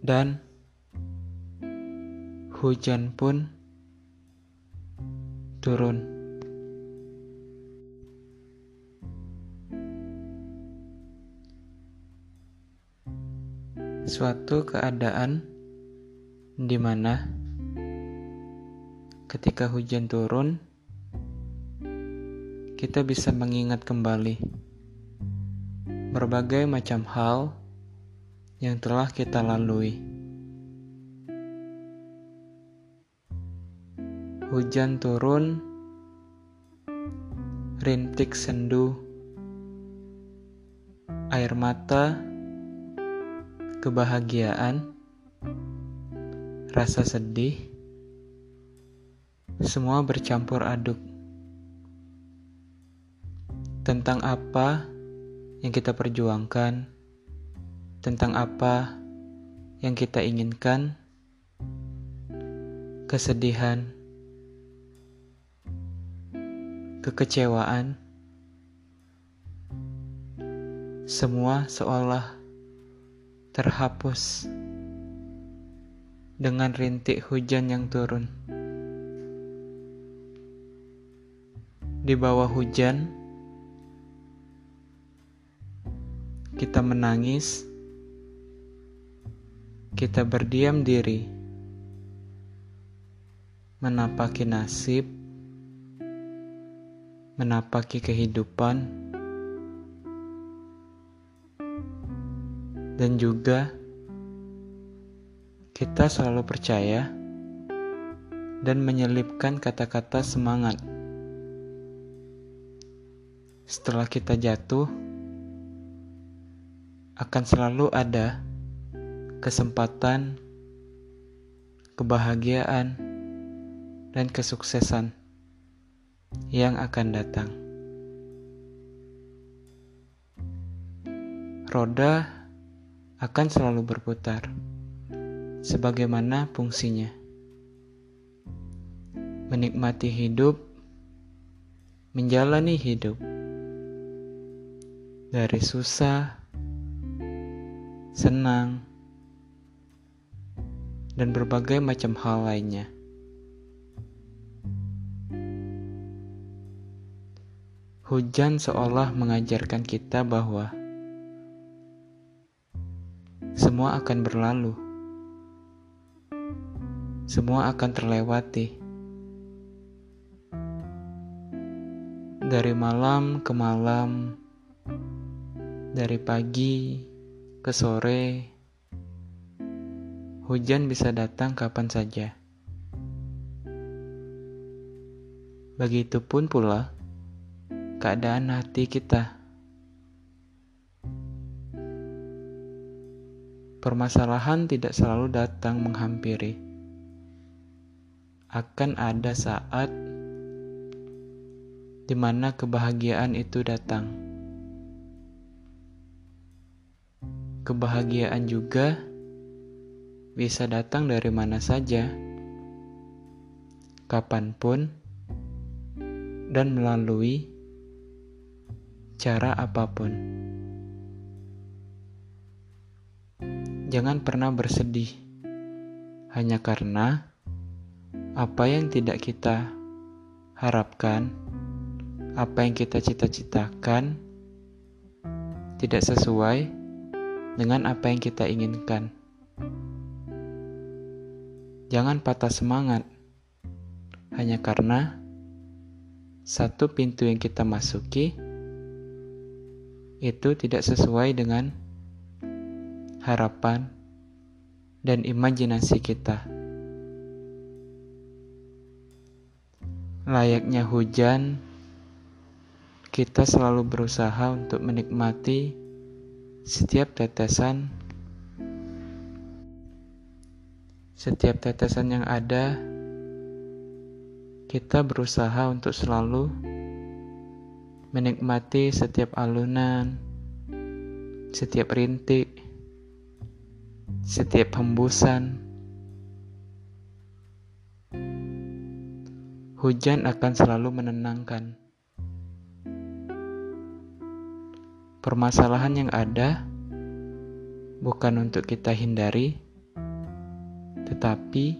dan hujan pun turun. Suatu keadaan di mana ketika hujan turun, kita bisa mengingat kembali berbagai macam hal yang telah kita lalui. Hujan turun, rintik sendu, air mata, kebahagiaan, rasa sedih, semua bercampur aduk. Tentang apa yang kita perjuangkan tentang apa yang kita inginkan, kesedihan, kekecewaan, semua seolah terhapus dengan rintik hujan yang turun. Di bawah hujan, kita menangis kita berdiam diri, menapaki nasib, menapaki kehidupan, dan juga kita selalu percaya dan menyelipkan kata-kata semangat. Setelah kita jatuh, akan selalu ada kesempatan, kebahagiaan, dan kesuksesan yang akan datang. Roda akan selalu berputar, sebagaimana fungsinya. Menikmati hidup, menjalani hidup dari susah, senang, dan berbagai macam hal lainnya. Hujan seolah mengajarkan kita bahwa semua akan berlalu, semua akan terlewati. Dari malam ke malam, dari pagi ke sore, Hujan bisa datang kapan saja. Begitupun pula keadaan hati kita. Permasalahan tidak selalu datang menghampiri. Akan ada saat di mana kebahagiaan itu datang. Kebahagiaan juga bisa datang dari mana saja, kapan pun, dan melalui cara apa pun. Jangan pernah bersedih hanya karena apa yang tidak kita harapkan, apa yang kita cita-citakan, tidak sesuai dengan apa yang kita inginkan. Jangan patah semangat hanya karena satu pintu yang kita masuki itu tidak sesuai dengan harapan dan imajinasi kita. Layaknya hujan, kita selalu berusaha untuk menikmati setiap tetesan Setiap tetesan yang ada, kita berusaha untuk selalu menikmati setiap alunan, setiap rintik, setiap hembusan. Hujan akan selalu menenangkan. Permasalahan yang ada bukan untuk kita hindari, tetapi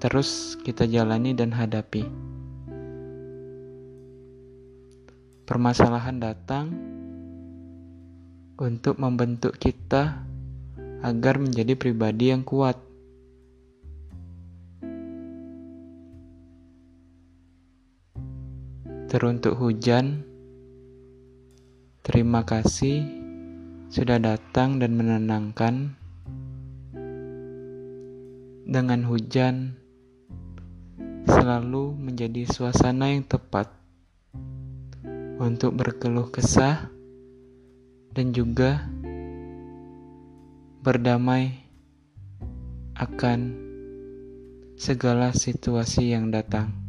terus kita jalani dan hadapi. Permasalahan datang untuk membentuk kita agar menjadi pribadi yang kuat. Teruntuk hujan, terima kasih sudah datang dan menenangkan. Dengan hujan, selalu menjadi suasana yang tepat untuk berkeluh kesah dan juga berdamai akan segala situasi yang datang.